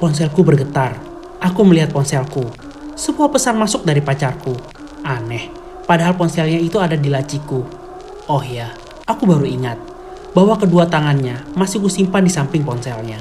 Ponselku bergetar. Aku melihat ponselku. Sebuah pesan masuk dari pacarku. Aneh, padahal ponselnya itu ada di laciku. Oh ya, aku baru ingat bahwa kedua tangannya masih kusimpan di samping ponselnya.